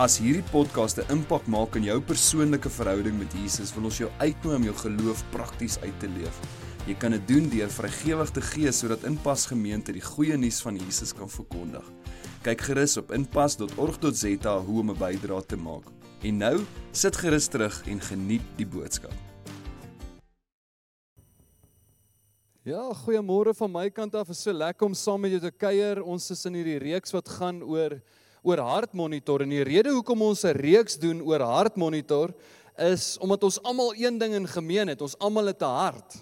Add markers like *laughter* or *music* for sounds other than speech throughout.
As hierdie podcast 'n impak maak in jou persoonlike verhouding met Jesus, wil ons jou uitnooi om jou geloof prakties uit te leef. Jy kan dit doen deur vrygewig te gee sodat Inpas Gemeente die goeie nuus van Jesus kan verkondig. Kyk gerus op inpas.org.za hoe om 'n bydrae te maak. En nou, sit gerus terug en geniet die boodskap. Ja, goeiemôre van my kant af. Dit is so lekker om saam met jou te kuier. Ons is in hierdie reeks wat gaan oor oor hartmonitor en die rede hoekom ons 'n reeks doen oor hartmonitor is omdat ons almal een ding in gemeen het. Ons almal het 'n hart.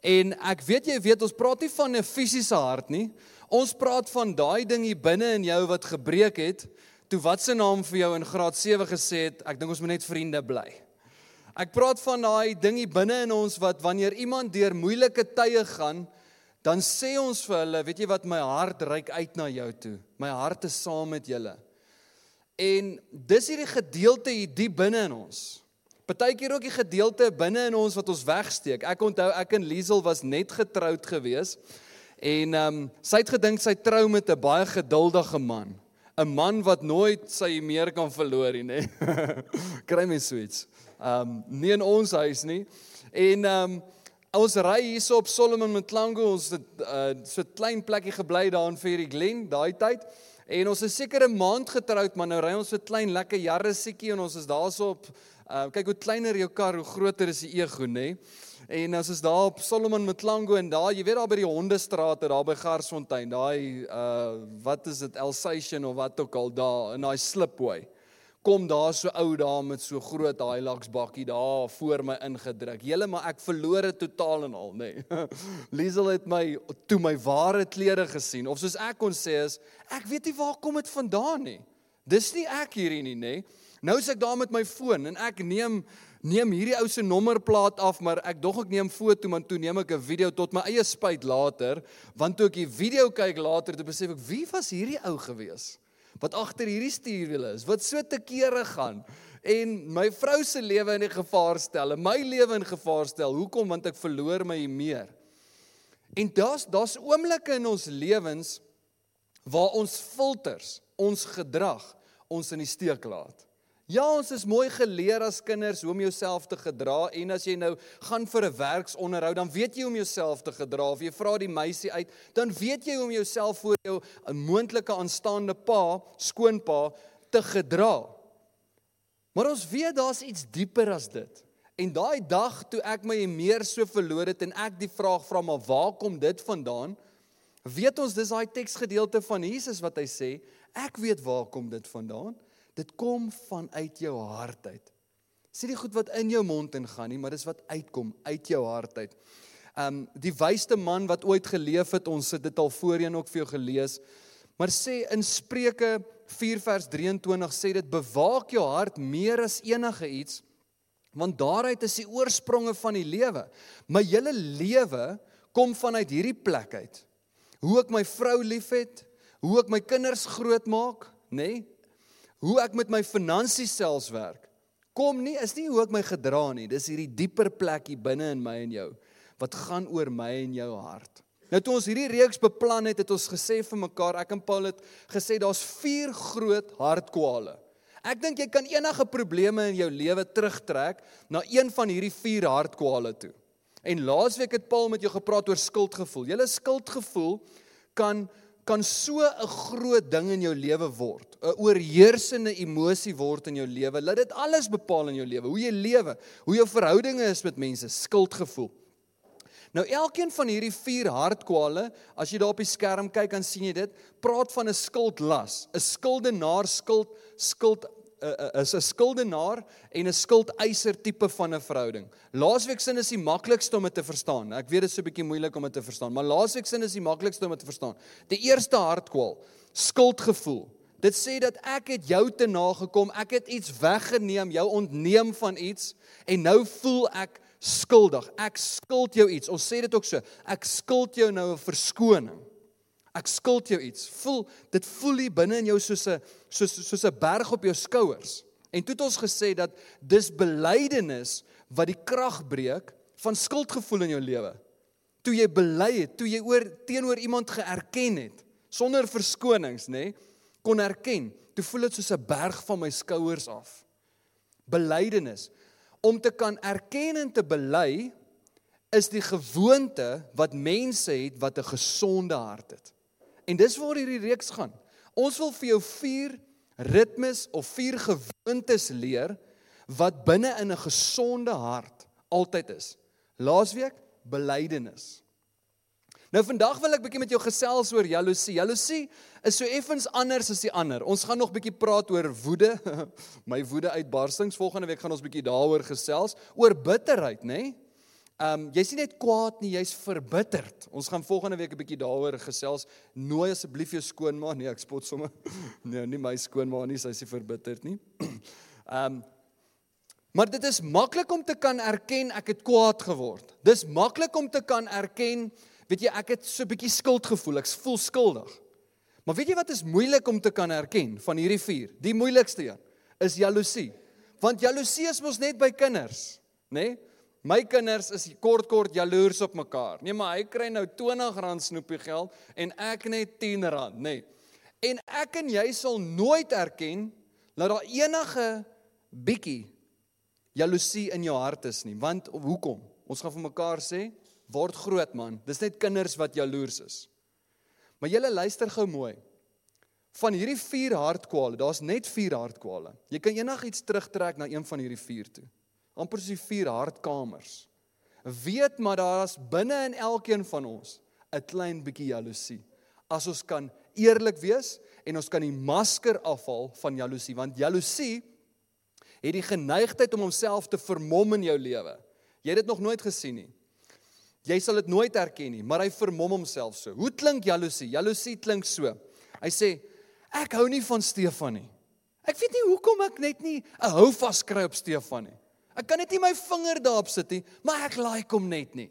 En ek weet jy weet ons praat nie van 'n fisiese hart nie. Ons praat van daai ding hier binne in jou wat gebreek het. Toe wat se naam vir jou in graad 7 gesê het, ek dink ons moet net vriende bly. Ek praat van daai ding hier binne in ons wat wanneer iemand deur moeilike tye gaan, dan sê ons vir hulle, weet jy wat my hart reik uit na jou toe. My hart is saam met julle. En dis hierdie gedeelte hier diep binne in ons. Partykeer ook die gedeelte binne in ons wat ons wegsteek. Ek onthou ek en Liesel was net getroud gewees en ehm um, sy het gedink sy trou met 'n baie geduldige man. 'n Man wat nooit sy meer kan verloor nie, nê. *laughs* Kry my so iets. Ehm um, nie in ons huis nie. En ehm um, Ons ry hierso op Solomon Mtlango, ons het uh, so 'n klein plekkie gebly daar in Fairy Glen daai tyd. En ons is seker 'n maand getroud, maar nou ry ons so klein lekker jarresiekie en ons is daarso op uh, kyk hoe kleiner jou kar, hoe groter is die ego, nê? En ons is daar op Solomon Mtlango en daar, jy weet daar by die hondestrate daar by Garsfontein, daai uh wat is dit Alsatian of wat ook al daar in daai slipway kom daar so ou daar met so groot Hilux bakkie daar voor my ingedruk. Julle maar ek verloor dit totaal en al, nê. Nee. *laughs* Liesel het my toe my ware klere gesien of soos ek kon sê is ek weet nie waar kom dit vandaan nie. Dis nie ek hierdie nie, nê. Nou is ek daar met my foon en ek neem neem hierdie ou se nommerplaat af, maar ek dog ek neem foto maar toe neem ek 'n video tot my eie spyt later, want toe ek die video kyk later, toe besef ek wie was hierdie ou gewees? Wat agter hierdie stuurwiel is, wat so te kere gaan en my vrou se lewe in gevaar stel, my lewe in gevaar stel. Hoekom? Want ek verloor my meer. En daar's daar's oomblikke in ons lewens waar ons filters, ons gedrag ons in die steek laat. Ja, ons is mooi geleer as kinders hoe om jouself te gedra en as jy nou gaan vir 'n werksonderhoud, dan weet jy hoe om jouself te gedra. Of jy vra die meisie uit, dan weet jy hoe om jouself voor jou 'n moontlike aanstaande pa, skoonpa te gedra. Maar ons weet daar's iets dieper as dit. En daai dag toe ek my meer so verloor het en ek die vraag vra maar waar kom dit vandaan? Weet ons dis daai teksgedeelte van Jesus wat hy sê, ek weet waar kom dit vandaan? Dit kom vanuit jou hart uit. Sê die goed wat in jou mond ingaan nie, maar dis wat uitkom uit jou hart uit. Um die wysste man wat ooit geleef het, ons het dit al voorheen ook vir jou gelees. Maar sê in Spreuke 4 vers 23 sê dit bewaak jou hart meer as enige iets want daaruit is die oorspronge van die lewe. My hele lewe kom vanuit hierdie plek uit. Hoe ek my vrou liefhet, hoe ek my kinders grootmaak, nê? Nee? Hoe ek met my finansies selfs werk. Kom nie is nie hoe ek my gedra nie, dis hierdie dieper plek hier binne in my en jou wat gaan oor my en jou hart. Nou toe ons hierdie reeks beplan het, het ons gesê vir mekaar, ek en Paul het gesê daar's vier groot hartkwale. Ek dink jy kan enige probleme in jou lewe terugtrek na een van hierdie vier hartkwale toe. En laasweek het Paul met jou gepraat oor skuldgevoel. Julle skuldgevoel kan kan so 'n groot ding in jou lewe word, 'n oorheersende emosie word in jou lewe. Laat dit alles bepaal in jou lewe, hoe jy lewe, hoe jou verhoudinge is met mense, skuldgevoel. Nou elkeen van hierdie vier hartkwale, as jy daar op die skerm kyk, dan sien jy dit, praat van 'n skuldlas, 'n skuldenaar skuld skuld is 'n skuldenaar en 'n skuldeiser tipe van 'n verhouding. Laasweek sin is die maklikste om dit te verstaan. Ek weet dit is so 'n bietjie moeilik om dit te verstaan, maar laasweek sin is die maklikste om dit te verstaan. Die eerste hartkwal, skuldgevoel. Dit sê dat ek het jou te nagekom, ek het iets weggeneem, jou ontneem van iets en nou voel ek skuldig. Ek skuld jou iets. Ons sê dit ook so. Ek skuld jou nou 'n verskoning. Ek skuld jou iets. Voel dit voel hier binne in jou soos 'n soos soos 'n berg op jou skouers. En toe het ons gesê dat dis belydenis wat die krag breek van skuldgevoel in jou lewe. Toe jy bely het, toe jy oor teenoor iemand geerken het sonder verskonings, nê, nee, kon erken. Toe voel dit soos 'n berg van my skouers af. Belydenis om te kan erken en te bely is die gewoonte wat mense het wat 'n gesonde hart het. En dis waar hierdie reeks gaan. Ons wil vir jou vier ritmes of vier gewoontes leer wat binne in 'n gesonde hart altyd is. Laasweek belydenis. Nou vandag wil ek bietjie met jou gesels oor jaloesie. Jaloesie is so effens anders as die ander. Ons gaan nog bietjie praat oor woede, *laughs* my woede uitbarstings. Volgende week gaan ons bietjie daaroor gesels oor bitterheid, nê? Nee? Ehm um, jy's nie net kwaad nie, jy's verbitterd. Ons gaan volgende week 'n bietjie daaroor gesels. Nooi asseblief jou skoonma. Nee, ek spot sommer. *laughs* Nee, nie my skoonma nie, sy is verbitterd nie. *clears throat* Ehm um, Maar dit is maklik om te kan erken ek het kwaad geword. Dis maklik om te kan erken, weet jy, ek het so 'n bietjie skuld gevoel. Ek voel skuldig. Maar weet jy wat is moeilik om te kan erken van hierdie vier? Die moeilikste een is jaloesie. Want jaloesie is mos net by kinders, nê? Nee? My kinders is kort kort jaloers op mekaar. Nee, maar hy kry nou R20 snoepie geld en ek net R10, nê. Nee. En ek en jy sal nooit erken dat daar enige bietjie jaloesie in jou hart is nie. Want hoekom? Ons gaan vir mekaar sê, word groot man. Dis net kinders wat jaloers is. Maar julle luister gou mooi. Van hierdie vier hartkwale, daar's net vier hartkwale. Jy kan enigiets terugtrek na een van hierdie vier toe amper soos die vier hartkamers. Weet maar daar's binne in elkeen van ons 'n klein bietjie jaloesie. As ons kan eerlik wees en ons kan die masker afhaal van jaloesie, want jaloesie het die geneigtheid om homself te vermom in jou lewe. Jy het dit nog nooit gesien nie. Jy sal dit nooit herken nie, maar hy vermom homself so. Hoe klink jaloesie? Jaloesie klink so. Hy sê ek hou nie van Stefan nie. Ek weet nie hoekom ek net nie 'n hou vas kry op Stefan nie. Ek kan net nie my vinger daarop sit nie, maar ek like hom net nie.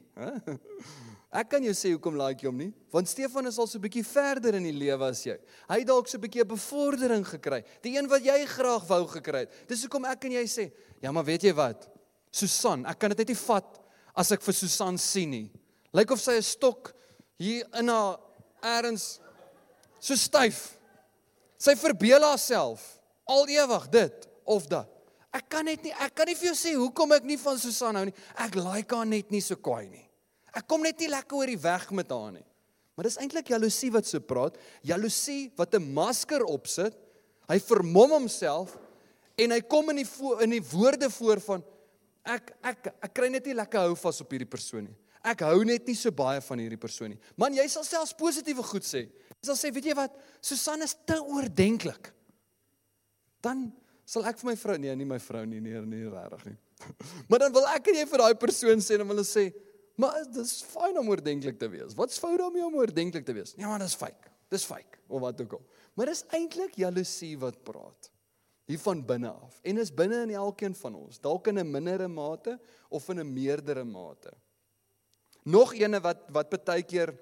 Ek kan jou sê hoekom like jy hom nie? Want Stefan is al so 'n bietjie verder in die lewe as jy. Hy het dalk so 'n bietjie 'n bevordering gekry, die een wat jy graag wou gekry het. Dis hoekom ek en jy sê, ja, maar weet jy wat? Susan, ek kan dit net nie vat as ek vir Susan sien nie. Lyk of sy 'n stok hier in haar erns so styf. Sy verbeel haarself al ewig dit of dat. Ek kan net nie ek kan nie vir jou sê hoekom ek nie van Susan hou nie. Ek like haar net nie so kwaai nie. Ek kom net nie lekker oor die weg met haar nie. Maar dis eintlik jaloesie wat so praat. Jaloesie wat 'n masker opsit. Hy vermom homself en hy kom in die in die woorde voor van ek ek ek kry net nie lekker hou vas op hierdie persoon nie. Ek hou net nie so baie van hierdie persoon nie. Man, jy sal selfs positiewe goed sê. Jy sal sê, weet jy wat? Susan is te oordenklik. Dan sal ek vir my vrou nee, nie my vrou nie, nee, nee, regtig nie. *laughs* maar dan wil ek en jy vir daai persoon sê dan wil hulle sê, maar dis fyn om oordenklik te wees. Wat's fout daarmee om oordenklik te wees? Nee, maar dis fake. Dis fake of wat ook al. Maar dis eintlik jaloesie wat praat. Hier van binne af. En is binne in elkeen van ons, dalk in 'n mindere mate of in 'n meerdere mate. Nog ene wat wat baie keer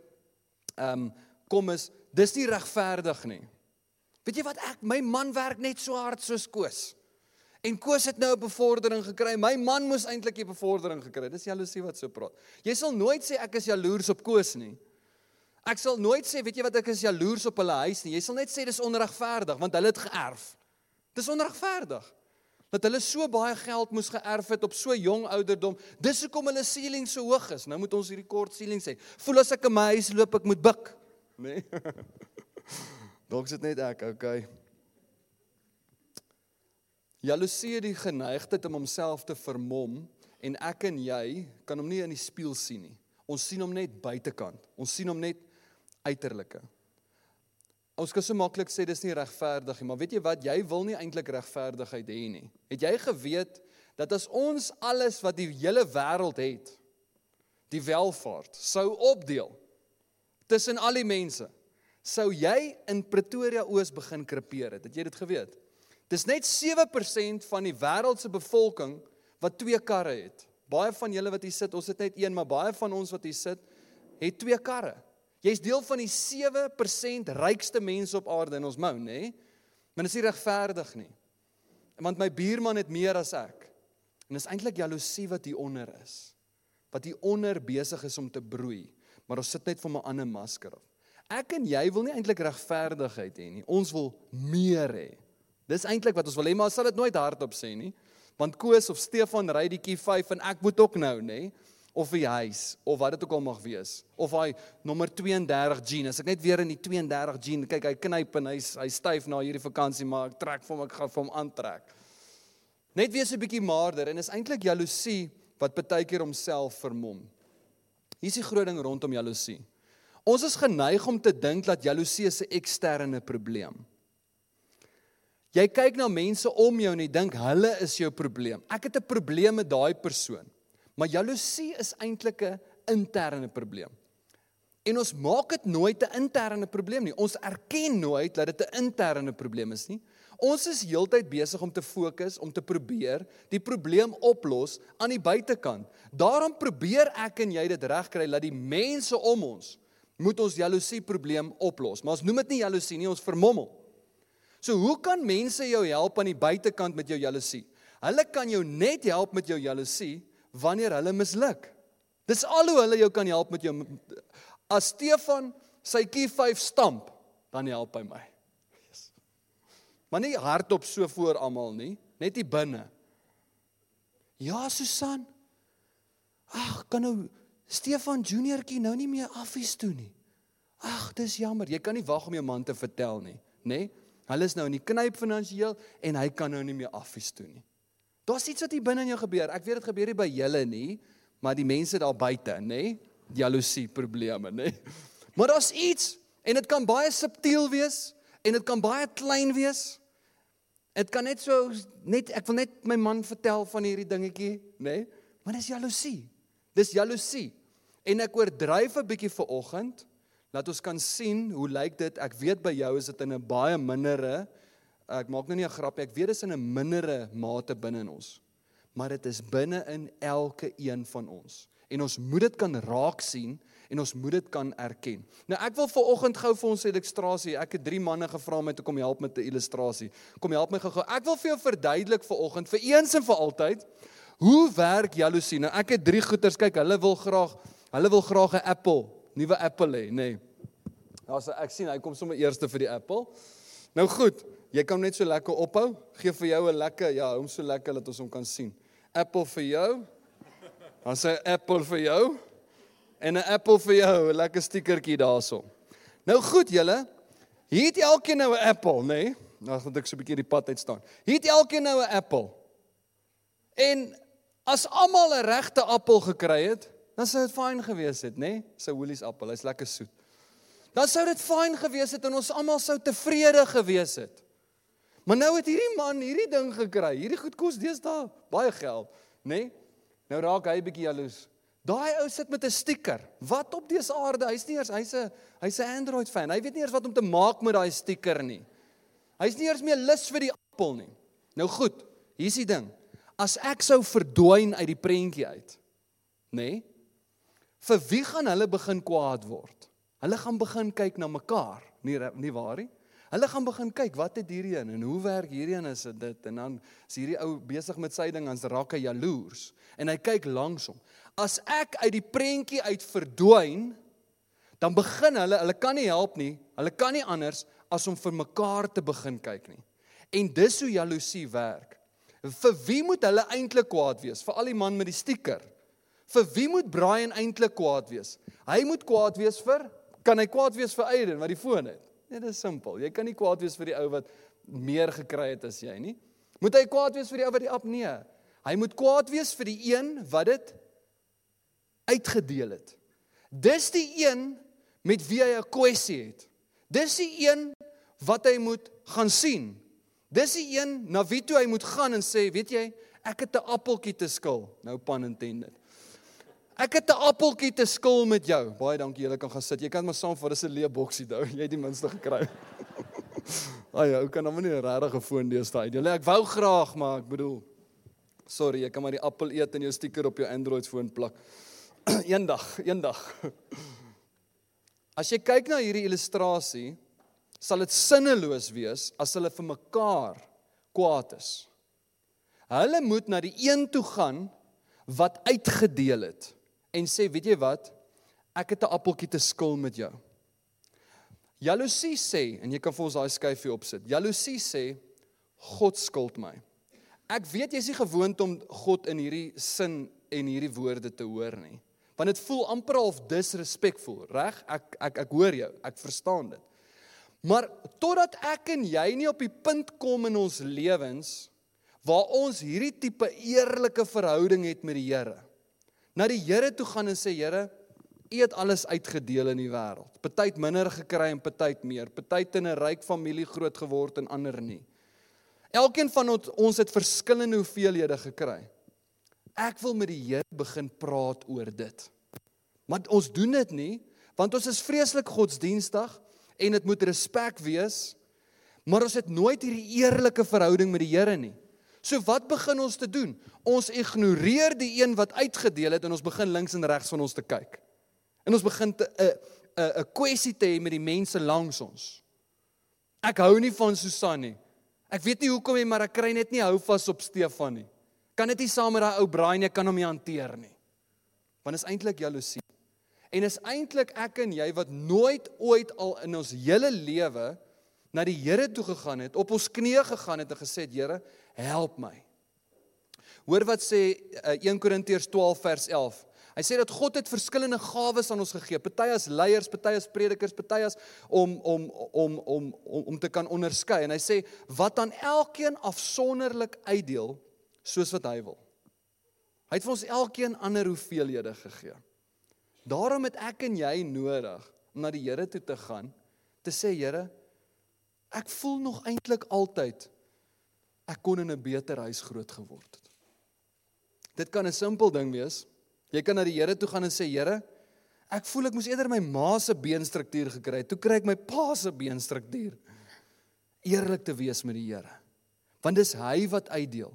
ehm um, kom is, dis nie regverdig nie. Weet jy wat ek my man werk net so hard soos Koos. En Koos het nou 'n bevordering gekry. My man moes eintlik 'n bevordering gekry. Dis jaloesie wat so praat. Jy sal nooit sê ek is jaloers op Koos nie. Ek sal nooit sê weet jy wat ek is jaloers op hulle huis nie. Jy sal net sê dis onregverdig want hulle het geërf. Dis onregverdig. Dat hulle so baie geld moes geërf het op so jong ouderdom. Dis hoekom hulle ceiling so hoog is. Nou moet ons hierdie kort ceiling sê. Voel as ek in my huis loop ek moet buik, nê? Nee? *laughs* Dalk sit net ek, okay. Jaloesie het die geneigtheid om homself te vermom en ek en jy kan hom nie in die spieël sien nie. Ons sien hom net buitekant. Ons sien hom net uiterlike. Ons kan so maklik sê dis nie regverdig nie, maar weet jy wat? Jy wil nie eintlik regverdigheid hê nie. Het jy geweet dat as ons alles wat die hele wêreld het, die welvaart sou opdeel tussen al die mense, sou jy in Pretoria Oos begin krepeer het. Het jy dit geweet? Dis net 7% van die wêreld se bevolking wat twee karre het. Baie van julle wat hier sit, ons het net een, maar baie van ons wat hier sit, het twee karre. Jy's deel van die 7% rykste mense op aarde in ons mou, nê? Nee? Maar dit is nie regverdig nie. Want my buurman het meer as ek. En dis eintlik jaloesie wat hier onder is. Wat hier onder besig is om te broei, maar ons sit net vir 'n ander masker op. Ek en jy wil nie eintlik regverdigheid hê nie. Ons wil meer hê. Dis eintlik wat ons wil hê, maar ons sal dit nooit hardop sê nie. Want Koos of Stefan ry die Q5 en ek moet ook nou, nê? Of die huis of wat dit ook al mag wees. Of hy nommer 32 jean. As ek net weer in die 32 jean kyk, hy knyp en hy's hy styf na hierdie vakansie, maar ek trek vir hom, ek gaan vir hom aantrek. Net wees 'n bietjie maarder en is eintlik jaloesie wat baie keer homself vermom. Hier is die groot ding rondom jaloesie. Ons is geneig om te dink dat jaloesie 'n eksterne probleem. Jy kyk na mense om jou en jy dink hulle is jou probleem. Ek het 'n probleem met daai persoon. Maar jaloesie is eintlik 'n interne probleem. En ons maak dit nooit 'n interne probleem nie. Ons erken nooit dat dit 'n interne probleem is nie. Ons is heeltyd besig om te fokus om te probeer die probleem oplos aan die buitekant. Daarom probeer ek en jy dit regkry dat die mense om ons moet ons jaloesie probleem oplos. Maar ons noem dit nie jaloesie nie, ons vermommel. So hoe kan mense jou help aan die buitekant met jou jaloesie? Hulle kan jou net help met jou jaloesie wanneer hulle misluk. Dis al hoe hulle jou kan help met jou As Stefan sy Q5 stamp, dan help hy my. Yes. Maar nie hardop so voor almal nie, net hier binne. Ja, Susan. Ag, kan nou Stefan Juniortjie nou nie meer affies toe nie. Ag, dis jammer. Jy kan nie wag om jou man te vertel nie, nê? Nee? Hulle is nou in die knyp finansiëel en hy kan nou nie meer affies toe nie. Daar's iets wat hier binne in jou gebeur. Ek weet dit gebeur nie by julle nie, maar die mense daar buite, nê? Nee? Jaloesie probleme, nê? Nee? Maar daar's iets en dit kan baie subtiel wees en dit kan baie klein wees. Dit kan net so net ek wil net my man vertel van hierdie dingetjie, nê? Nee? Maar dis jaloesie. Dis jaloesie. En ek oordryf 'n bietjie vir oggend dat ons kan sien hoe lyk dit. Ek weet by jou is dit in 'n baie mindere ek maak nou nie 'n grapie, ek weet dit is in 'n mindere mate binne in ons. Maar dit is binne in elke een van ons. En ons moet dit kan raak sien en ons moet dit kan erken. Nou ek wil vir oggend gou vir ons illustrasie. Ek het drie manne gevra om my te kom help met 'n illustrasie. Kom help my gou-gou. Ek wil vir jou verduidelik vir oggend vir eens en vir altyd Hoe werk jaloesie? Nou ek het drie goeters. Kyk, hulle wil graag hulle wil graag 'n Apple, nuwe Apple hê, nê. Nee. Daar's ek sien hy kom sommer eerste vir die Apple. Nou goed, jy kan net so lekker ophou. Gee vir jou 'n lekker, ja, hom so lekker dat ons hom kan sien. Apple vir jou. Dan sê Apple vir jou. En 'n Apple vir jou, 'n lekker stiekertjie daarso. Nou goed, julle. Hier het elkeen nou 'n Apple, nê? Nee? Nou gaan ek so 'n bietjie die pad uit staan. Hier het elkeen nou 'n Apple. En As almal 'n regte appel gekry het, dan sou dit fyn gewees het, nê? Nee? Sy Woolies appel, hy's lekker soet. Dan sou dit fyn gewees het en ons almal sou tevrede gewees het. Maar nou het hierdie man hierdie ding gekry. Hierdie goed kos deesdae baie geld, nê? Nee? Nou raak hy bietjie jaloes. Daai ou sit met 'n stiker. Wat op dese aarde? Hy's nie eers hy's 'n hy's 'n Android fan. Hy weet nie eers wat om te maak met daai stiker nie. Hy's nie eers meer lus vir die appel nie. Nou goed, hier's die ding as ek sou verdwyn uit die prentjie uit, nê? Nee, vir wie gaan hulle begin kwaad word? Hulle gaan begin kyk na mekaar, nie nie waar nie? Hulle gaan begin kyk, wat het hierdie een en hoe werk hierdie een is dit en dan is hierdie ou besig met sy ding, dan's raak hy jaloers en hy kyk langs hom. As ek uit die prentjie uit verdwyn, dan begin hulle, hulle kan nie help nie, hulle kan nie anders as om vir mekaar te begin kyk nie. En dis hoe jaloesie werk. Vir wie moet hulle eintlik kwaad wees? Vir al die man met die stiker. Vir wie moet Brian eintlik kwaad wees? Hy moet kwaad wees vir kan hy kwaad wees vir Aiden wat die foon het? Nee, dit is simpel. Jy kan nie kwaad wees vir die ou wat meer gekry het as jy nie. Moet hy kwaad wees vir die ou wat die app nee. Hy moet kwaad wees vir die een wat dit uitgedeel het. Dis die een met wie hy 'n kwessie het. Dis die een wat hy moet gaan sien. Dis die een na wie toe hy moet gaan en sê, weet jy, ek het 'n appeltjie te skil. Nou pan intended. Ek het 'n appeltjie te skil met jou. Baie dankie, julle kan gaan sit. Jy kan maar saam vir 'n leë boksie dou. Jy het die minste gekry. *laughs* Ja, ou kan hom nie regtig gefoon deesdae. Julle ek wou graag, maar ek bedoel Sorry, jy kan maar die appel eet en jou stiker op jou Android foon plak. *clears throat* eendag, eendag. As jy kyk na hierdie illustrasie, sal dit sinneloos wees as hulle vir mekaar kwaad is. Hulle moet na die een toe gaan wat uitgedeel het en sê, weet jy wat? Ek het 'n appeltjie te skil met jou. Jaloesie sê en jy kan vir ons daai skyfie opsit. Jaloesie sê God skuld my. Ek weet jy's nie gewoond om God in hierdie sin en hierdie woorde te hoor nie. Want dit voel amper half disrespekvol, reg? Ek ek ek hoor jou, ek verstaan dit. Maar totdat ek en jy nie op die punt kom in ons lewens waar ons hierdie tipe eerlike verhouding het met die Here. Na die Here toe gaan en sê Here, U het alles uitgedeel in die wêreld. Party het minder gekry en party het meer. Party het in 'n ryk familie groot geword en ander nie. Elkeen van ons het verskillende hoeveelhede gekry. Ek wil met die Here begin praat oor dit. Maar ons doen dit nie want ons is vreeslik godsdienstig en dit moet respek wees. Maar ons het nooit hierdie eerlike verhouding met die Here nie. So wat begin ons te doen? Ons ignoreer die een wat uitgedeel het en ons begin links en regs van ons te kyk. En ons begin 'n 'n 'n kwessie te hê met die mense langs ons. Ek hou nie van Susan nie. Ek weet nie hoekom nie, maar ek kry net nie hou vas op Stefan nie. Kan dit nie saam met daai ou Brian jy kan hom nie hanteer nie. Want is eintlik jaloesie. En is eintlik ek en jy wat nooit ooit al in ons hele lewe na die Here toe gegaan het, op ons knieë gegaan het en gesê het Here, help my. Hoor wat sê 1 eh, Korintiërs 12 vers 11. Hy sê dat God het verskillende gawes aan ons gegee. Party as leiers, party as predikers, party as om om om om om om te kan onderskei. En hy sê wat aan elkeen afsonderlik uitdeel soos wat hy wil. Hy het vir ons elkeen ander hoeveelhede gegee. Daarom het ek en jy nodig om na die Here toe te gaan te sê Here, ek voel nog eintlik altyd ek kon in 'n beter huis groot geword het. Dit kan 'n simpel ding wees. Jy kan na die Here toe gaan en sê Here, ek voel ek moes eerder my ma se beenstruktuur gekry het. Toe kry ek my pa se beenstruktuur. Eerlik te wees met die Here. Want dis hy wat uitdeel.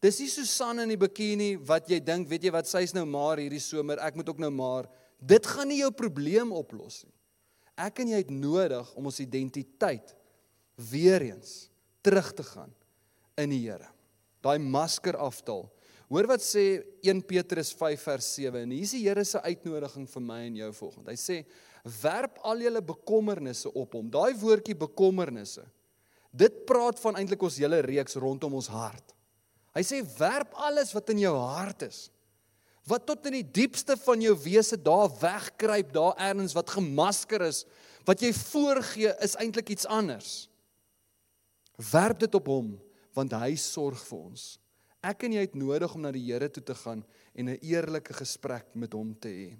Dis nie Susan in die bikini wat jy dink, weet jy wat, sy's nou maar hierdie somer, ek moet ook nou maar. Dit gaan nie jou probleem oplos nie. Ek en jy het nodig om ons identiteit weer eens terug te gaan in die Here. Daai masker aftal Hoor wat sê 1 Petrus 5 vers 7 en hier is die Here se uitnodiging vir my en jou volgende. Hy sê werp al julle bekommernisse op hom. Daai woordjie bekommernisse. Dit praat van eintlik ons hele reeks rondom ons hart. Hy sê werp alles wat in jou hart is. Wat tot in die diepste van jou wese daar wegkruip, daar ergens wat gemasker is, wat jy voorgee is eintlik iets anders. Werp dit op hom want hy sorg vir ons. Ek en jy het nodig om na die Here toe te gaan en 'n eerlike gesprek met hom te hê.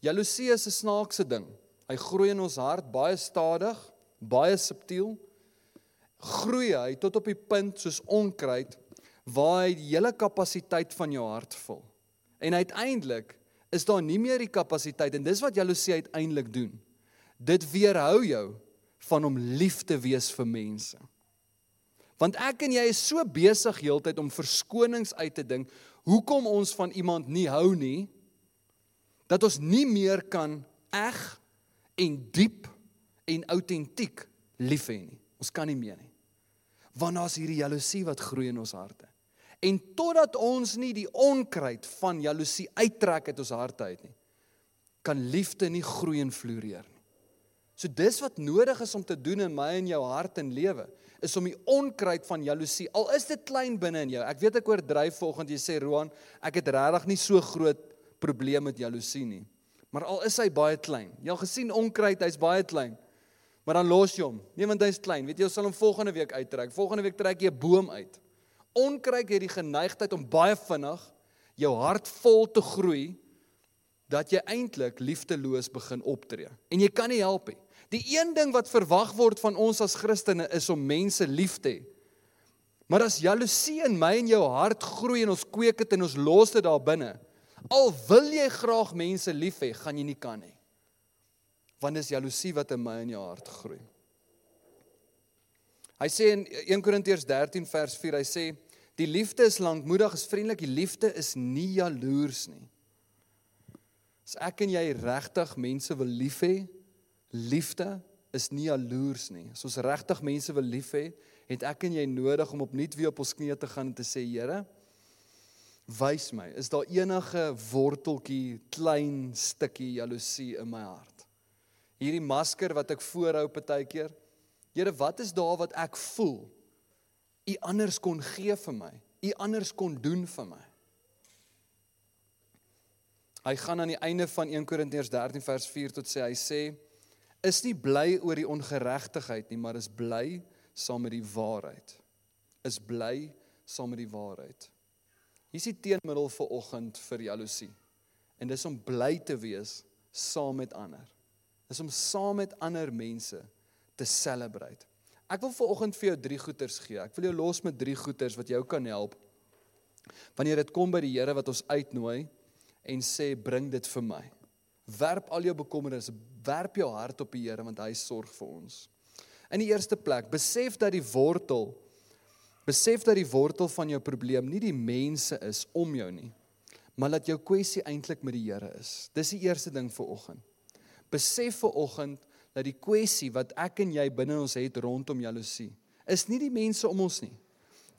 Jaloesie is 'n snaakse ding. Hy groei in ons hart baie stadig, baie subtiel. Groei hy tot op die punt soos onkruid waar hy die hele kapasiteit van jou hart vul. En uiteindelik is daar nie meer die kapasiteit en dis wat jaloesie uiteindelik doen. Dit weerhou jou van om lief te wees vir mense. Want ek en jy is so besig heeltyd om verskonings uit te dink hoekom ons van iemand nie hou nie dat ons nie meer kan eg en diep en autentiek lief hê nie. Ons kan nie meer nie. Want daar's hierdie jaloesie wat groei in ons harte. En totdat ons nie die onkruid van jaloesie uittrek uit ons harte uit nie, kan liefde nie groei en floreer nie. So dis wat nodig is om te doen in my en jou hart en lewe is om die onkruid van jaloesie. Al is dit klein binne in jou. Ek weet ek oordryf volgens jy sê Roan, ek het regtig nie so groot probleem met jaloesie nie. Maar al is hy baie klein. Jy al gesien onkruid, hy's baie klein. Maar dan los jy hom. Nee, want hy's klein. Weet jy, ons sal hom volgende week uittrek. Volgende week trek jy 'n boom uit. Onkruid het die geneigtheid om baie vinnig jou hart vol te groei dat jy eintlik liefdeloos begin optree. En jy kan nie help nie. Die een ding wat verwag word van ons as Christene is om mense lief te hê. Maar as jaloesie in my en jou hart groei en ons kweek dit en ons los dit daar binne, al wil jy graag mense lief hê, gaan jy nie kan nie. Want dis jaloesie wat in my en jou hart groei. Hy sê in 1 Korintiërs 13 vers 4, hy sê Die liefde is lankmoedig, is vriendelik, die liefde is nie jaloers nie. As ek en jy regtig mense wil lief hê, liefde is nie jaloers nie. As ons regtig mense wil lief hê, het ek en jy nodig om opnuut weer op ons knieë te gaan en te sê, Here, wys my, is daar enige worteltjie, klein stukkie jaloesie in my hart? Hierdie masker wat ek voorhou partykeer. Here, wat is daar wat ek voel? U anders kon gee vir my. U anders kon doen vir my. Hy gaan aan die einde van 1 Korintiërs 13 vers 4 tot sê hy sê is nie bly oor die ongeregtigheid nie, maar is bly saam met die waarheid. Is bly saam met die waarheid. Hier is die teenmiddel vir oggend vir jaloesie. En dis om bly te wees saam met ander. Dis om saam met ander mense te celebrate. Ek wil vir oggend vir jou drie goeters gee. Ek wil jou los met drie goeters wat jou kan help. Wanneer dit kom by die Here wat ons uitnooi en sê bring dit vir my. Werp al jou bekommernisse, werp jou hart op die Here want hy sorg vir ons. In die eerste plek, besef dat die wortel besef dat die wortel van jou probleem nie die mense is om jou nie, maar dat jou kwessie eintlik met die Here is. Dis die eerste ding vir oggend. Besef vir oggend dat die kwessie wat ek en jy binne ons het rondom jaloesie is nie die mense om ons nie.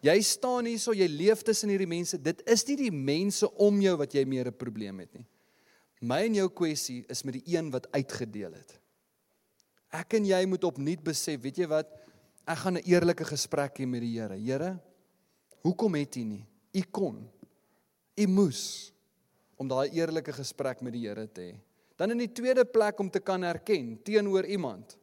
Jy staan hier so, jy leef tussen hierdie mense. Dit is nie die mense om jou wat jy meer 'n probleem het nie. My en jou kwessie is met die een wat uitgedeel het. Ek en jy moet opnuut besef, weet jy wat? Ek gaan 'n eerlike gesprek hê met die Here. Here, hoekom het U nie? U kon. U moes om daai eerlike gesprek met die Here te hê. Dan in die tweede plek om te kan erken teenoor iemand.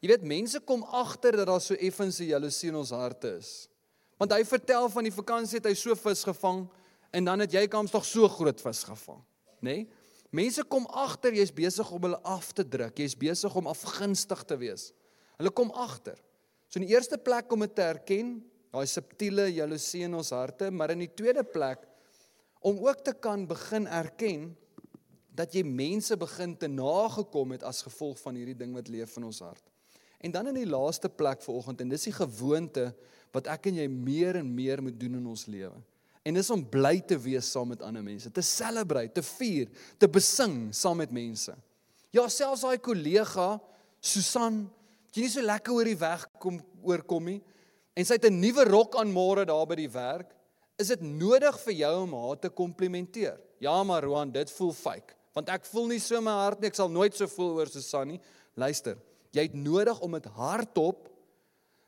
Jy weet mense kom agter dat daar so effens 'n jaloesie in ons harte is. Want hy vertel van die vakansie het hy so vis gevang en dan het jy kans tog so groot vis gevang, nê? Nee? Mense kom agter jy's besig om hulle af te druk, jy's besig om afgunstig te wees. Hulle kom agter. So in die eerste plek om dit te erken, daai subtiele jaloesie in ons harte, maar in die tweede plek om ook te kan begin erken dat jy mense begin te nagekom het as gevolg van hierdie ding wat leef in ons hart. En dan in die laaste plek vanoggend en dis die gewoonte wat ek en jy meer en meer moet doen in ons lewe. En dis om bly te wees saam met ander mense, te celebrate, te vier, te besing saam met mense. Ja, selfs daai kollega Susan, jy nie so lekker oor die weg kom oorkom nie en sy het 'n nuwe rok aan môre daar by die werk, is dit nodig vir jou om haar te komplimenteer. Ja, maar Roan, dit voel fake, want ek voel nie so my hart nie, ek sal nooit so voel oor Susan nie. Luister, jy het nodig om dit hardop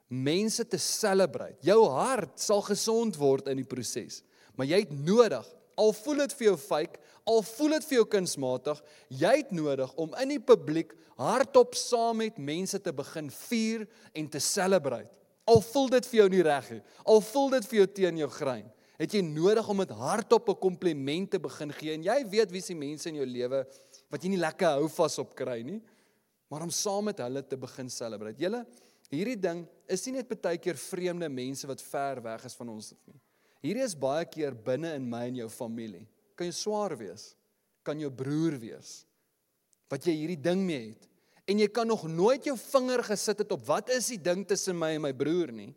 mense te celebrate. Jou hart sal gesond word in die proses. Maar jy het nodig, al voel dit vir jou fake, al voel dit vir jou kunsmatig, jy het nodig om in die publiek hardop saam met mense te begin vier en te celebrate. Al voel dit vir jou nie reg nie, al voel dit vir jou teen jou grein, het jy nodig om dit hardop 'n kompliment te begin gee en jy weet wie se mense in jou lewe wat jy nie lekker hou vas op kry nie, maar om saam met hulle te begin celebrate. Julle Hierdie ding is nie net baie keer vreemde mense wat ver weg is van ons nie. Hierdie is baie keer binne in my en jou familie. Kan jy swaar wees? Kan jou broer wees? Wat jy hierdie ding mee het. En jy kan nog nooit jou vinger gesit het op wat is die ding tussen my en my broer nie.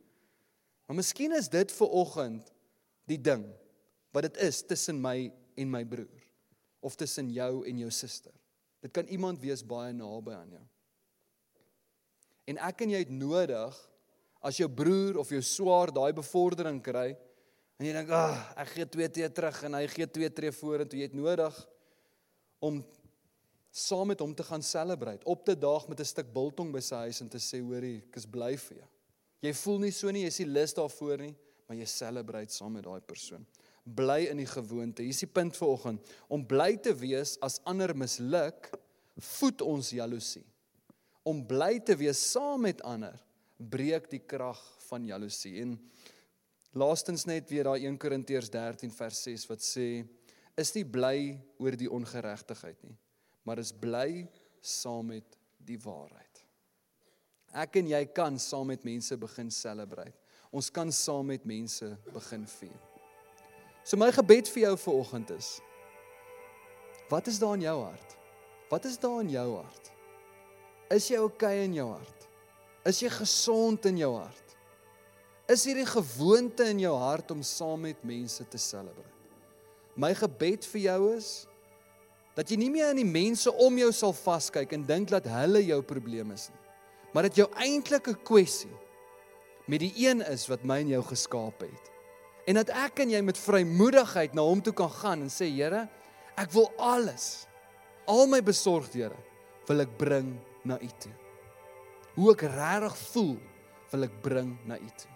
Maar miskien is dit vir oggend die ding wat dit is tussen my en my broer of tussen jou en jou suster. Dit kan iemand wees baie naby aan jou. En ek en jy het nodig as jou broer of jou swaar daai bevordering kry en jy dink, "Ag, oh, ek gee 2 tree terug en hy gee 2 tree vorentoe." Jy het nodig om saam met hom te gaan celebrate, op te daag met 'n stuk biltong by sy huis en te sê, "Hoorie, ek is bly vir jou." Jy voel nie so nie, jy is nie lus daarvoor nie, maar jy celebrate saam met daai persoon. Bly in die gewoonte. Hier is die punt vir oggend. Om bly te wees as ander misluk, voed ons jaloesie om bly te wees saam met ander breek die krag van jaloesie. En laastens net weer daai 1 Korintiërs 13 vers 6 wat sê is nie bly oor die ongeregtigheid nie, maar is bly saam met die waarheid. Ek en jy kan saam met mense begin celebrate. Ons kan saam met mense begin vier. So my gebed vir jou vanoggend is Wat is daar in jou hart? Wat is daar in jou hart? Is jy oukei okay in jou hart? Is jy gesond in jou hart? Is hierdie gewoonte in jou hart om saam met mense te selebreit? My gebed vir jou is dat jy nie meer aan die mense om jou sal vaskyk en dink dat hulle jou probleem is nie, maar dat jou eintlike kwessie met die een is wat my en jou geskaap het. En dat ek en jy met vrymoedigheid na hom toe kan gaan en sê Here, ek wil alles al my besorgdhede wil ek bring na U toe. Hoe ek regtig voel, wil ek bring na U toe.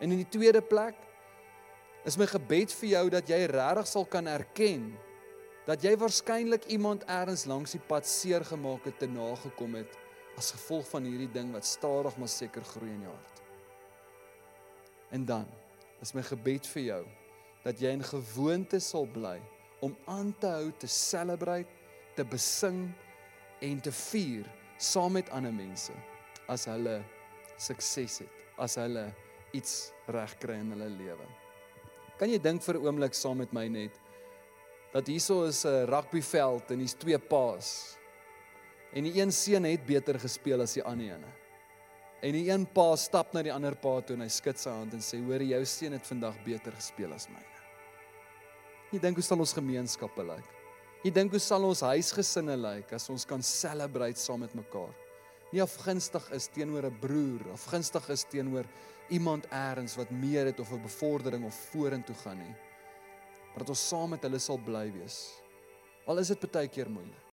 En in die tweede plek is my gebed vir jou dat jy regtig sal kan erken dat jy waarskynlik iemand eers langs die pad seer gemaak het te nagekom het as gevolg van hierdie ding wat stadig maar seker groei in jou hart. En dan is my gebed vir jou dat jy in gewoonte sal bly om aan te hou te celebrate, te besing en te vier saam met ander mense as hulle sukses het, as hulle iets regkry in hulle lewe. Kan jy dink vir 'n oomblik saam met my net dat hierso is 'n rugbyveld en hier's twee paas. En die een seun het beter gespeel as die ander een. En die een pa stap na die ander pa toe en hy skud sy hand en sê: "Hoor, jou seun het vandag beter gespeel as myne." Jy dink hoe sal ons gemeenskappe lyk? Jy dink hoe sal ons huisgesinne lyk as ons kan celebrate saam met mekaar? Nie afgunstig is teenoor 'n broer of gunstig is teenoor iemand eers wat meer het of 'n bevordering of vorentoe gaan nie. Maar dat ons saam met hulle sal bly wees. Al is dit baie keer moeilik.